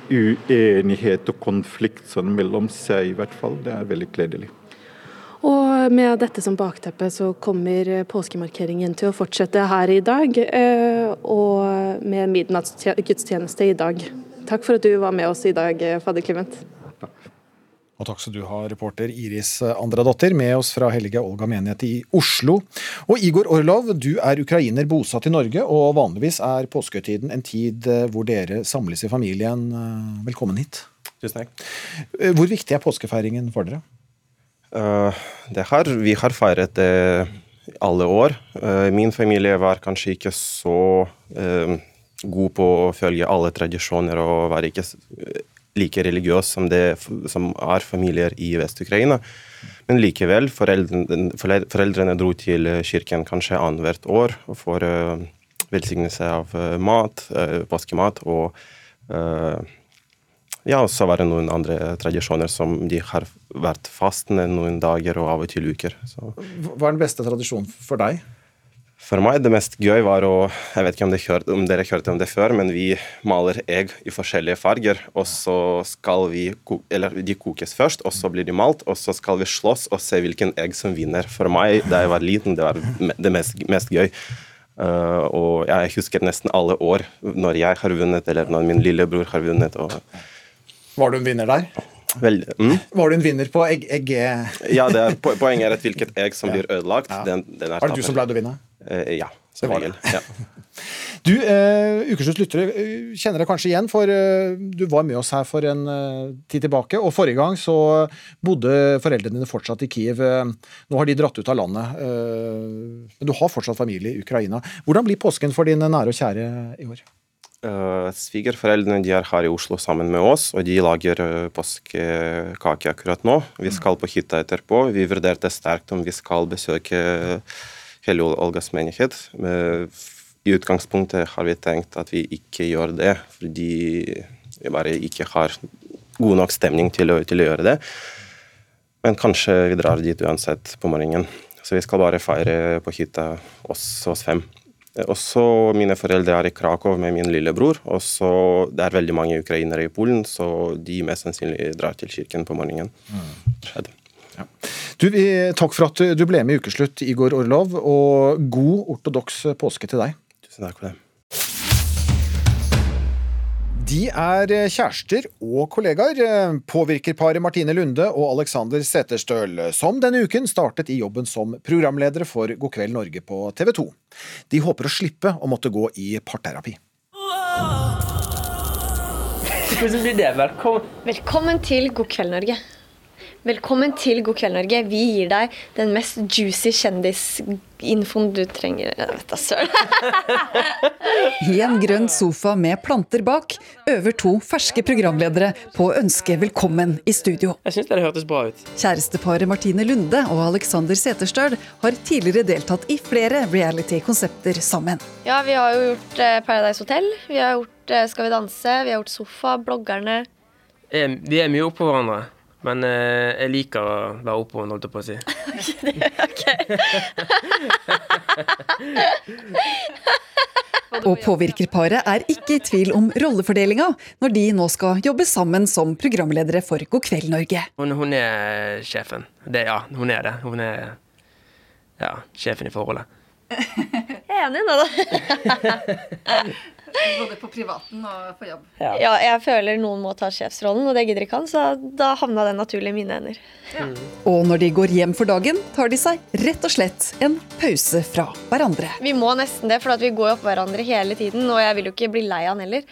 uenighet og konflikt sånn mellom seg, i hvert fall. Det er veldig gledelig. Og med dette som bakteppe så kommer påskemarkeringen til å fortsette her i dag, eh, og med midnattsgudstjeneste i dag. Takk for at du var med oss i dag, fader Clement. Og takk skal du ha, reporter Iris Andradotter, med oss fra Hellige Olga menighet i Oslo. Og Igor Orlov, du er ukrainer bosatt i Norge, og vanligvis er påskehøytiden en tid eh, hvor dere samles i familien. Eh, velkommen hit. Tusen takk. Eh, hvor viktig er påskefeiringen for dere? Uh, her, vi har feiret det alle år. Uh, min familie var kanskje ikke så uh, god på å følge alle tradisjoner og var ikke like religiøs som det som er familier i Vest-Ukraina. Men likevel, foreldrene, foreldrene, dro til kirken kanskje annethvert år for uh, velsignelse av uh, mat, uh, vaskemat, og uh, ja, så var det noen andre tradisjoner som de har vært fastende noen dager og av og til uker. Så. Hva er den beste tradisjonen for deg? For meg det mest gøy var å Jeg vet ikke om, hørte, om, dere hørte om det før, men vi maler egg i forskjellige farger. Og så skal vi Eller de kokes først, og så blir de malt. Og så skal vi slåss og se hvilken egg som vinner. For meg da jeg var liten, det var det mest, mest gøy. Uh, og jeg husker nesten alle år når jeg har vunnet, eller når min lillebror har vunnet. Og... Var du en vinner der? Vel, mm? Var du en vinner på egg... egg... ja, er, poenget er at hvilket egg som blir ødelagt, ja. den, den er Var det du som pleide å vinne? Eh, ja, som det. Ja. Du, uh, Ukeslutts lyttere uh, kjenner deg kanskje igjen, for uh, du var med oss her for en uh, tid tilbake. Og forrige gang så bodde foreldrene dine fortsatt i Kiev. nå har de dratt ut av landet. men du har fortsatt familie i Ukraina. Hvordan blir påsken for dine nære og kjære i år? Uh, Svigerforeldrene de er her i Oslo sammen med oss, og de lager uh, påskekake akkurat nå. Vi skal på hytta etterpå. Vi vurderte sterkt om vi skal besøke uh, hele Olgas menighet. I utgangspunktet har vi tenkt at vi ikke gjør det, fordi vi bare ikke har god nok stemning til å, til å gjøre det. Men kanskje vi drar dit uansett på morgenen. Så vi skal bare feire på hytta, oss, oss fem. Også mine foreldre er i Krakow med min lillebror. Og så det er veldig mange ukrainere i Polen, så de mest sannsynlig drar til kirken på morgenen. Skjedde. Du, takk for at du ble med i Ukeslutt, Igor Orlov, og god ortodoks påske til deg. Tusen takk for det. De er kjærester og kollegaer, påvirkerparet Martine Lunde og Alexander Seterstøl, som denne uken startet i jobben som programledere for God kveld Norge på TV 2. De håper å slippe å måtte gå i parterapi. Hvordan blir det? Velkommen. Velkommen til God kveld, Norge. Velkommen til God kveld, Norge. Vi gir deg den mest juicy kjendisinfoen du trenger. Jeg vet da søren. I en grønn sofa med planter bak øver to ferske programledere på å ønske velkommen i studio. Jeg syns det hørtes bra ut. Kjæresteparet Martine Lunde og Alexander Seterstøl har tidligere deltatt i flere reality-konsepter sammen. Ja, vi har jo gjort eh, Paradise Hotel. Vi har gjort eh, Skal vi danse. Vi har gjort Sofa. Bloggerne. Vi er mye oppå hverandre. Men eh, jeg liker å være oppå, holdt jeg på å si. Og påvirkerparet er ikke i tvil om rollefordelinga når de nå skal jobbe sammen som programledere for God kveld Norge. Hun, hun er sjefen. Det, ja, hun er det. Hun er ja, sjefen i forholdet. Jeg er enig nå, da. Både på privaten og på jobb. Ja. jeg føler noen må ta sjefsrollen, og det gidder ikke han, så da havna den naturlig i mine hender. Og når de går hjem for dagen, tar de seg rett og slett en pause fra hverandre. Vi må nesten det, for at vi går opp hverandre hele tiden, og jeg vil jo ikke bli lei han heller.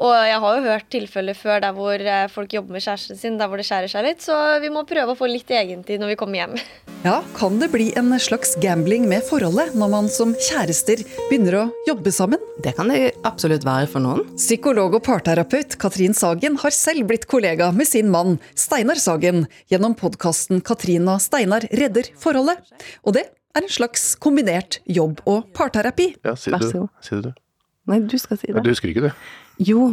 Og jeg har jo hørt tilfeller før der hvor eh, folk jobber med kjæresten sin, der hvor det skjærer seg litt, så vi må prøve å få litt egentid når vi kommer hjem. Ja, kan det bli en slags gambling med forholdet når man som kjærester begynner å jobbe sammen? Det kan det absolutt være for noen. Psykolog og parterapeut Katrin Sagen har selv blitt kollega med sin mann Steinar Sagen gjennom podkasten Katrin og Steinar redder forholdet. Og det er en slags kombinert jobb- og parterapi. Ja, si Vær det. så god. Si det. Nei, du skal si Ja, det. du husker ikke det? Jo.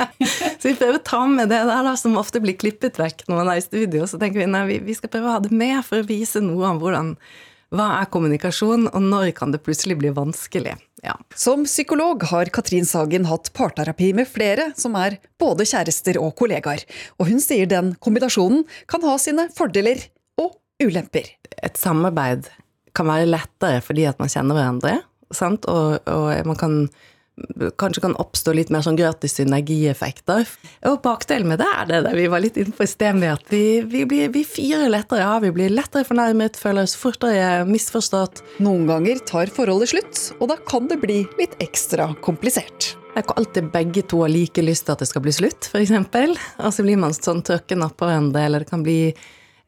så vi prøver å ta med det der da, som ofte blir klippet vekk når man er i studio. Så tenker vi nei, vi, skal prøve å ha det med for å vise noe om hvordan hva er kommunikasjon, og når kan det plutselig bli vanskelig. Ja. Som psykolog har Katrin Sagen hatt parterapi med flere som er både kjærester og kollegaer, og hun sier den kombinasjonen kan ha sine fordeler og ulemper. Et samarbeid kan være lettere fordi at man kjenner hverandre, sant? Og, og man kan kanskje kan oppstå litt mer sånn gratis synergieffekter. Og bakdelen med det er det der vi var litt inne på i sted, med at vi, vi, blir, vi fyrer lettere av, vi blir lettere fornærmet, føler oss fortere misforstått. Noen ganger tar forholdet slutt, og da kan det bli litt ekstra komplisert. Det er ikke alltid begge to har like lyst til at det skal bli slutt, f.eks. Og så blir man sånn tørken oppå hverandre, eller det kan bli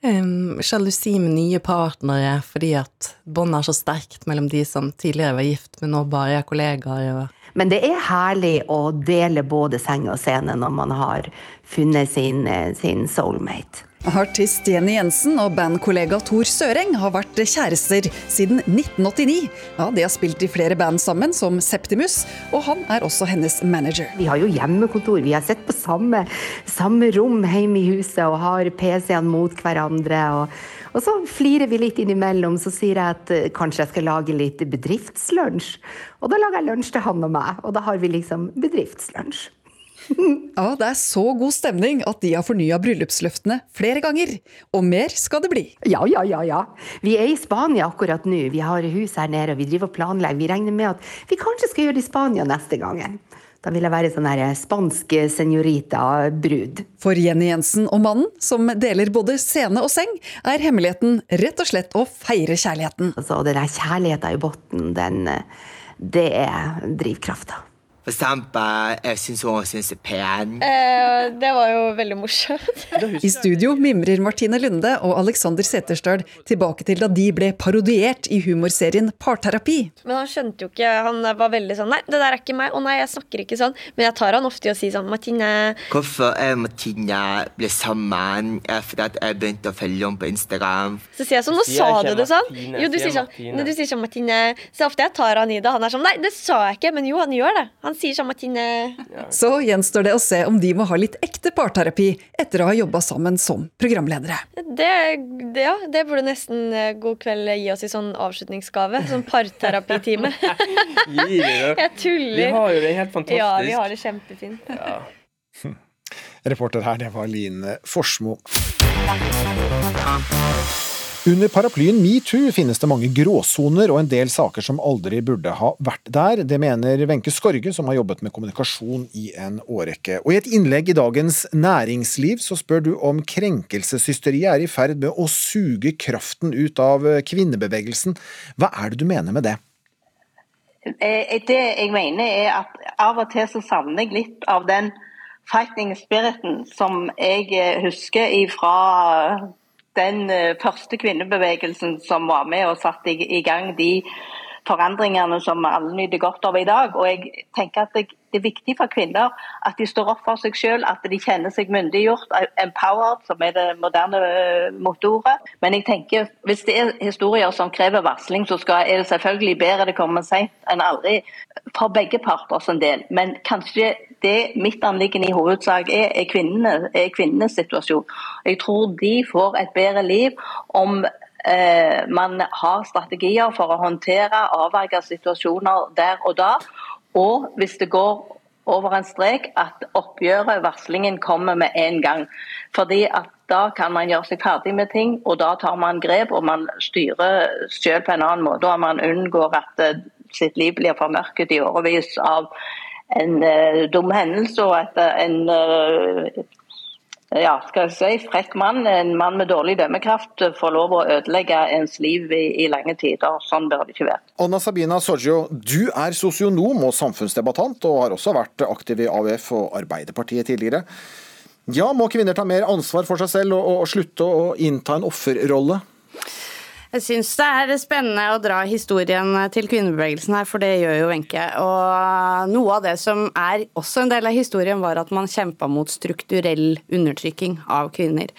um, med nye partnere fordi at båndet er så sterkt mellom de som tidligere var gift, men nå bare er kollegaer. og Men det er herlig å dele både seng og scene når man har funnet sin, eh, sin soulmate. Artist Jenny Jensen og bandkollega Tor Søreng har vært kjærester siden 1989. Ja, De har spilt i flere band sammen, som Septimus, og han er også hennes manager. Vi har jo hjemmekontor, vi har sett på samme, samme rom hjemme i huset og har PC-ene mot hverandre. Og, og så flirer vi litt innimellom, så sier jeg at eh, kanskje jeg skal lage litt bedriftslunsj. Og da lager jeg lunsj til han og meg, og da har vi liksom bedriftslunsj. Ja, Det er så god stemning at de har fornya bryllupsløftene flere ganger. Og mer skal det bli. Ja, ja, ja, ja. Vi er i Spania akkurat nå. Vi har hus her nede, og vi driver og planlegger. Vi regner med at vi kanskje skal gjøre det i Spania neste gang. Da vil jeg være sånn her spansk senorita-brud. For Jenny Jensen og mannen, som deler både scene og seng, er hemmeligheten rett og slett å feire kjærligheten. Altså, den der kjærligheten i bunnen, den eh, Det er drivkrafta. For eksempel, jeg syns hun syns er pen. Eh, det var jo veldig morsomt. I studio mimrer Martine Lunde og Alexander Setersdal tilbake til da de ble parodiert i humorserien Parterapi. Men han skjønte jo ikke Han var veldig sånn Nei, det der er ikke meg. Å nei, jeg snakker ikke sånn. Men jeg tar han ofte i å si sånn Martine Hvorfor er Martine ble sammen, fordi at jeg begynte å følge henne på Instagram. Så sier jeg sånn Nå sa du det sånn. Martine, Jo, du sier sånn Martine. Du sier sånn Martine. Så ofte jeg tar han i det. Han er sånn Nei, det sa jeg ikke. Men jo, han gjør det. Han sier samme ting. eh. Så gjenstår det å se om de må ha litt ekte parterapi etter å ha jobba sammen som programledere. Det, det, ja, det burde nesten eh, God kveld gi oss i sånn avslutningsgave. Sånn parterapitime. Jeg tuller. Vi har jo det helt fantastisk. Ja, vi har det kjempefint. Reporter her, det var Line Forsmo. Under paraplyen metoo finnes det mange gråsoner og en del saker som aldri burde ha vært der. Det mener Wenche Skorge, som har jobbet med kommunikasjon i en årrekke. Og i et innlegg i Dagens Næringsliv så spør du om krenkelseshysteriet er i ferd med å suge kraften ut av kvinnebevegelsen. Hva er det du mener med det? Eh, Det jeg mener er at av og til så savner jeg litt av den fighting spiriten som jeg eh, husker fra den eh, første kvinnebevegelsen som var med og satte i, gang de forandringene som alle nyter godt av i dag. Og jeg tenker at det, er viktig for kvinner at de står opp for seg selv, at de kjenner seg myndiggjort, empowered, som er det moderne eh, motordet. Men jeg tenker, hvis det er historier som krever varsling, så skal, er det selvfølgelig bedre det kommer sent enn aldri for begge parter sin del. Men kanskje det mitt anliggende i hovedsak er, er, kvinnene, er kvinnenes situasjon. Jeg tror de får et bedre liv om eh, man har strategier for å håndtere, avverge situasjoner der og da. Og hvis det går over en strek, at oppgjøret, varslingen, kommer med en gang. Fordi at da kan man gjøre seg ferdig med ting, og da tar man grep og man styrer selv på en annen måte. Og man unngår at eh, sitt liv blir formørket i årevis av en uh, dum hendelse og at uh, en uh, ja, skal jeg si, frekk mann, en mann med dårlig dømmekraft, får lov å ødelegge ens liv i, i lange tider. Sånn bør det ikke være. Anna Sabina Sorgio, du er sosionom og samfunnsdebattant, og har også vært aktiv i AUF og Arbeiderpartiet tidligere. Ja, Må kvinner ta mer ansvar for seg selv og, og slutte å innta en offerrolle? Jeg syns det er spennende å dra historien til kvinnebevegelsen her, for det gjør jo Wenche. Og noe av det som er også en del av historien, var at man kjempa mot strukturell undertrykking av kvinner.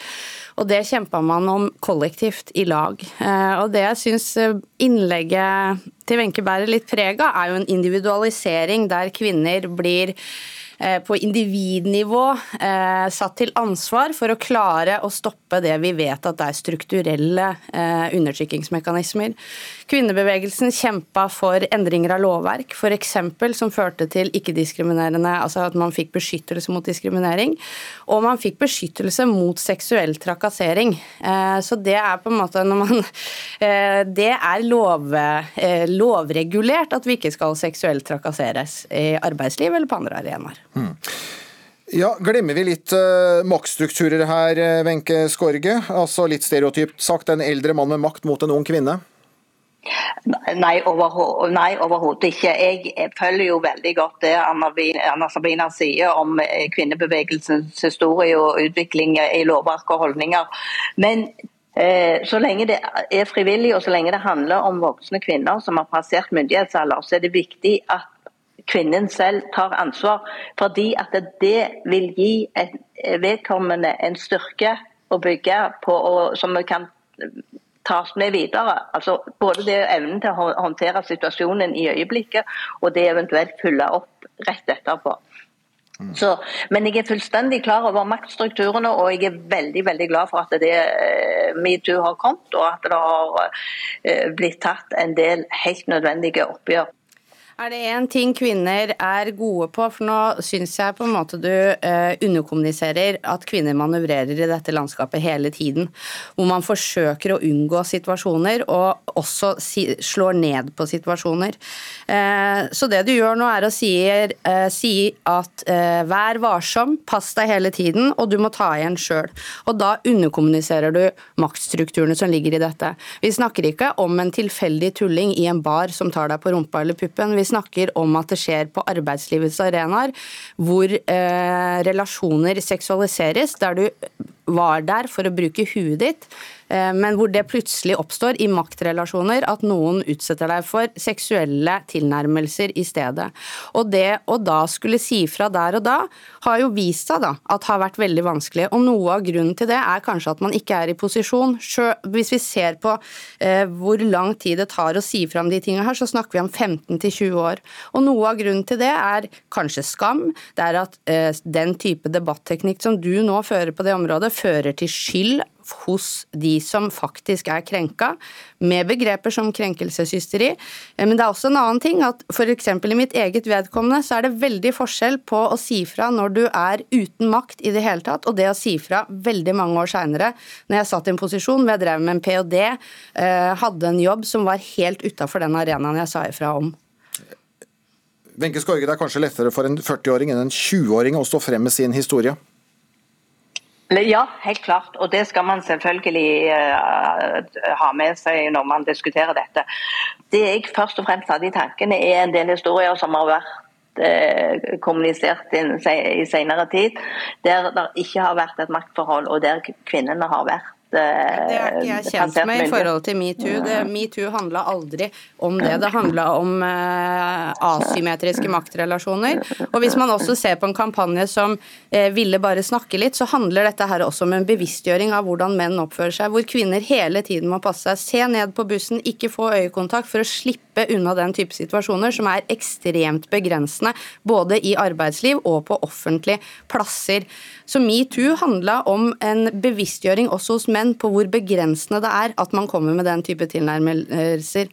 Og det kjempa man om kollektivt, i lag. Eh, og det jeg syns innlegget til Wenche bærer litt preg av, er jo en individualisering der kvinner blir Eh, på individnivå eh, satt til ansvar for å klare å stoppe det vi vet at det er strukturelle eh, undertrykkingsmekanismer. Kvinnebevegelsen kjempa for endringer av lovverk, f.eks. som førte til ikke-diskriminerende, altså at man fikk beskyttelse mot diskriminering. Og man fikk beskyttelse mot seksuell trakassering. Så det er på en måte når man Det er lov, lovregulert at vi ikke skal seksuelt trakasseres i arbeidsliv eller på andre arenaer. Mm. Ja, Glemmer vi litt uh, maktstrukturer her, Wenche Skorge? Altså Litt stereotypt sagt, en eldre mann med makt mot en ung kvinne? Nei, overhodet ikke. Jeg følger jo veldig godt det Anna, Sabina sier om kvinnebevegelsens historie og utvikling i lovverk og holdninger. Men eh, så lenge det er frivillig og så lenge det handler om voksne kvinner som har passert myndighetsalder, så er det viktig at kvinnen selv tar ansvar. Fordi at det vil gi et vedkommende en styrke å bygge på, og, som kan tas med videre. Altså Både det evnen til å håndtere situasjonen i øyeblikket, og det eventuelt følge opp rett etterpå. Så, men jeg er fullstendig klar over maktstrukturene, og jeg er veldig veldig glad for at det metoo har kommet, og at det har blitt tatt en del helt nødvendige oppgjør. Er det én ting kvinner er gode på, for nå syns jeg på en måte du eh, underkommuniserer at kvinner manøvrerer i dette landskapet hele tiden. Hvor man forsøker å unngå situasjoner og også si, slår ned på situasjoner. Eh, så det du gjør nå er å si, eh, si at eh, vær varsom, pass deg hele tiden, og du må ta igjen sjøl. Og da underkommuniserer du maktstrukturene som ligger i dette. Vi snakker ikke om en tilfeldig tulling i en bar som tar deg på rumpa eller puppen. Vi snakker om at det skjer på arbeidslivets arenaer, hvor eh, relasjoner seksualiseres, der du var der for å bruke huet ditt, eh, men hvor det plutselig oppstår i maktrelasjoner at noen utsetter deg for seksuelle tilnærmelser i stedet. Og det å da skulle si fra der og da, har jo vist seg da at har vært veldig vanskelig. Og noe av grunnen til det er kanskje at man ikke er i posisjon. Hvis vi ser på eh, hvor lang tid det tar å si fra om de tingene her, så snakker vi om 15 20 år. Og noe av grunnen til det er kanskje skam. Det er at eh, den type debatteknikk som du nå fører på det området, fører til skyld hos de som faktisk er krenka, med begreper som krenkelseshysteri. Eh, men det er også en annen ting at f.eks. i mitt eget vedkommende så er det veldig forskjell på å si fra når du er uten makt i det hele tatt, og det å si fra veldig mange år seinere, når jeg satt i en posisjon hvor jeg drev med en ph.d., eh, hadde en jobb som var helt utafor den arenaen jeg sa ifra om. Wenche Skorge, det er kanskje lettere for en 40-åring enn en 20-åring å stå frem med sin historie? Ja, helt klart. Og det skal man selvfølgelig uh, ha med seg når man diskuterer dette. Det jeg først og fremst hadde i tankene, er en del historier som har vært uh, kommunisert i senere tid, der det ikke har vært et maktforhold, og der kvinnene har vært det er ikke jeg kjent med i forhold til metoo. Metoo handla aldri om det. Det handla om uh, asymmetriske maktrelasjoner. Og hvis man også ser på en kampanje som uh, ville bare snakke litt, så handler dette her også om en bevisstgjøring av hvordan menn oppfører seg, hvor kvinner hele tiden må passe seg. Se ned på bussen, ikke få øyekontakt for å slippe unna den type situasjoner som er ekstremt begrensende både i arbeidsliv og på offentlige plasser. Så metoo handla om en bevisstgjøring også hos menn på hvor begrensende det er at man kommer med den type tilnærmelser.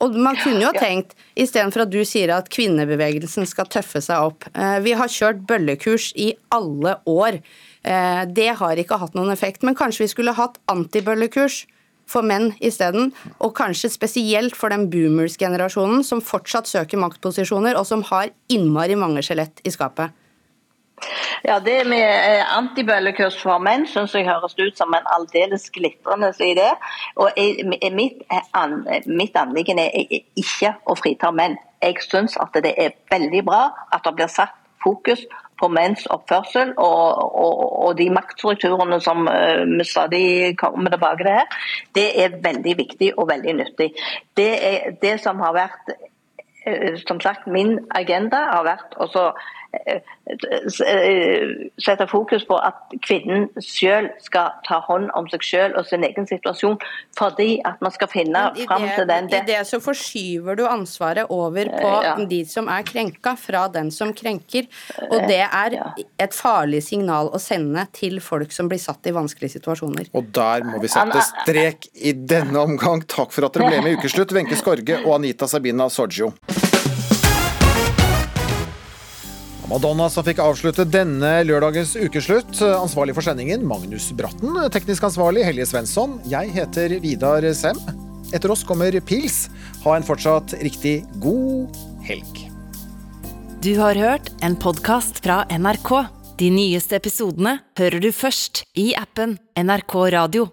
Og man kunne jo tenkt, istedenfor at du sier at kvinnebevegelsen skal tøffe seg opp eh, Vi har kjørt bøllekurs i alle år. Eh, det har ikke hatt noen effekt. Men kanskje vi skulle hatt antibøllekurs for menn isteden. Og kanskje spesielt for den boomers-generasjonen som fortsatt søker maktposisjoner, og som har innmari mange skjelett i skapet. Ja, Det med eh, antibøllekurs for menn synes jeg høres ut som en aldeles glitrende idé. Og mitt, an, mitt anliggende er ikke å frita menn. Jeg synes at det er veldig bra at det blir satt fokus på menns oppførsel og, og, og de maktstrukturene som vi stadig kommer tilbake til her. Det er veldig viktig og veldig nyttig. Det, er, det som har vært som sagt, min agenda har vært å sette fokus på at kvinnen selv skal ta hånd om seg selv og sin egen situasjon, fordi at man skal finne fram til den I det så forskyver du ansvaret over på ja. de som er krenka, fra den som krenker. Og det er et farlig signal å sende til folk som blir satt i vanskelige situasjoner. Og der må vi sette strek i denne omgang. Takk for at dere ble med i Ukeslutt, Wenche Skorge og Anita Sabina Sorgio. Madonna som fikk avslutte denne lørdagens ukeslutt. Ansvarlig for sendingen Magnus Bratten. Teknisk ansvarlig Helje Svensson. Jeg heter Vidar Sem. Etter oss kommer Pils. Ha en fortsatt riktig god helg. Du har hørt en podkast fra NRK. De nyeste episodene hører du først i appen NRK Radio.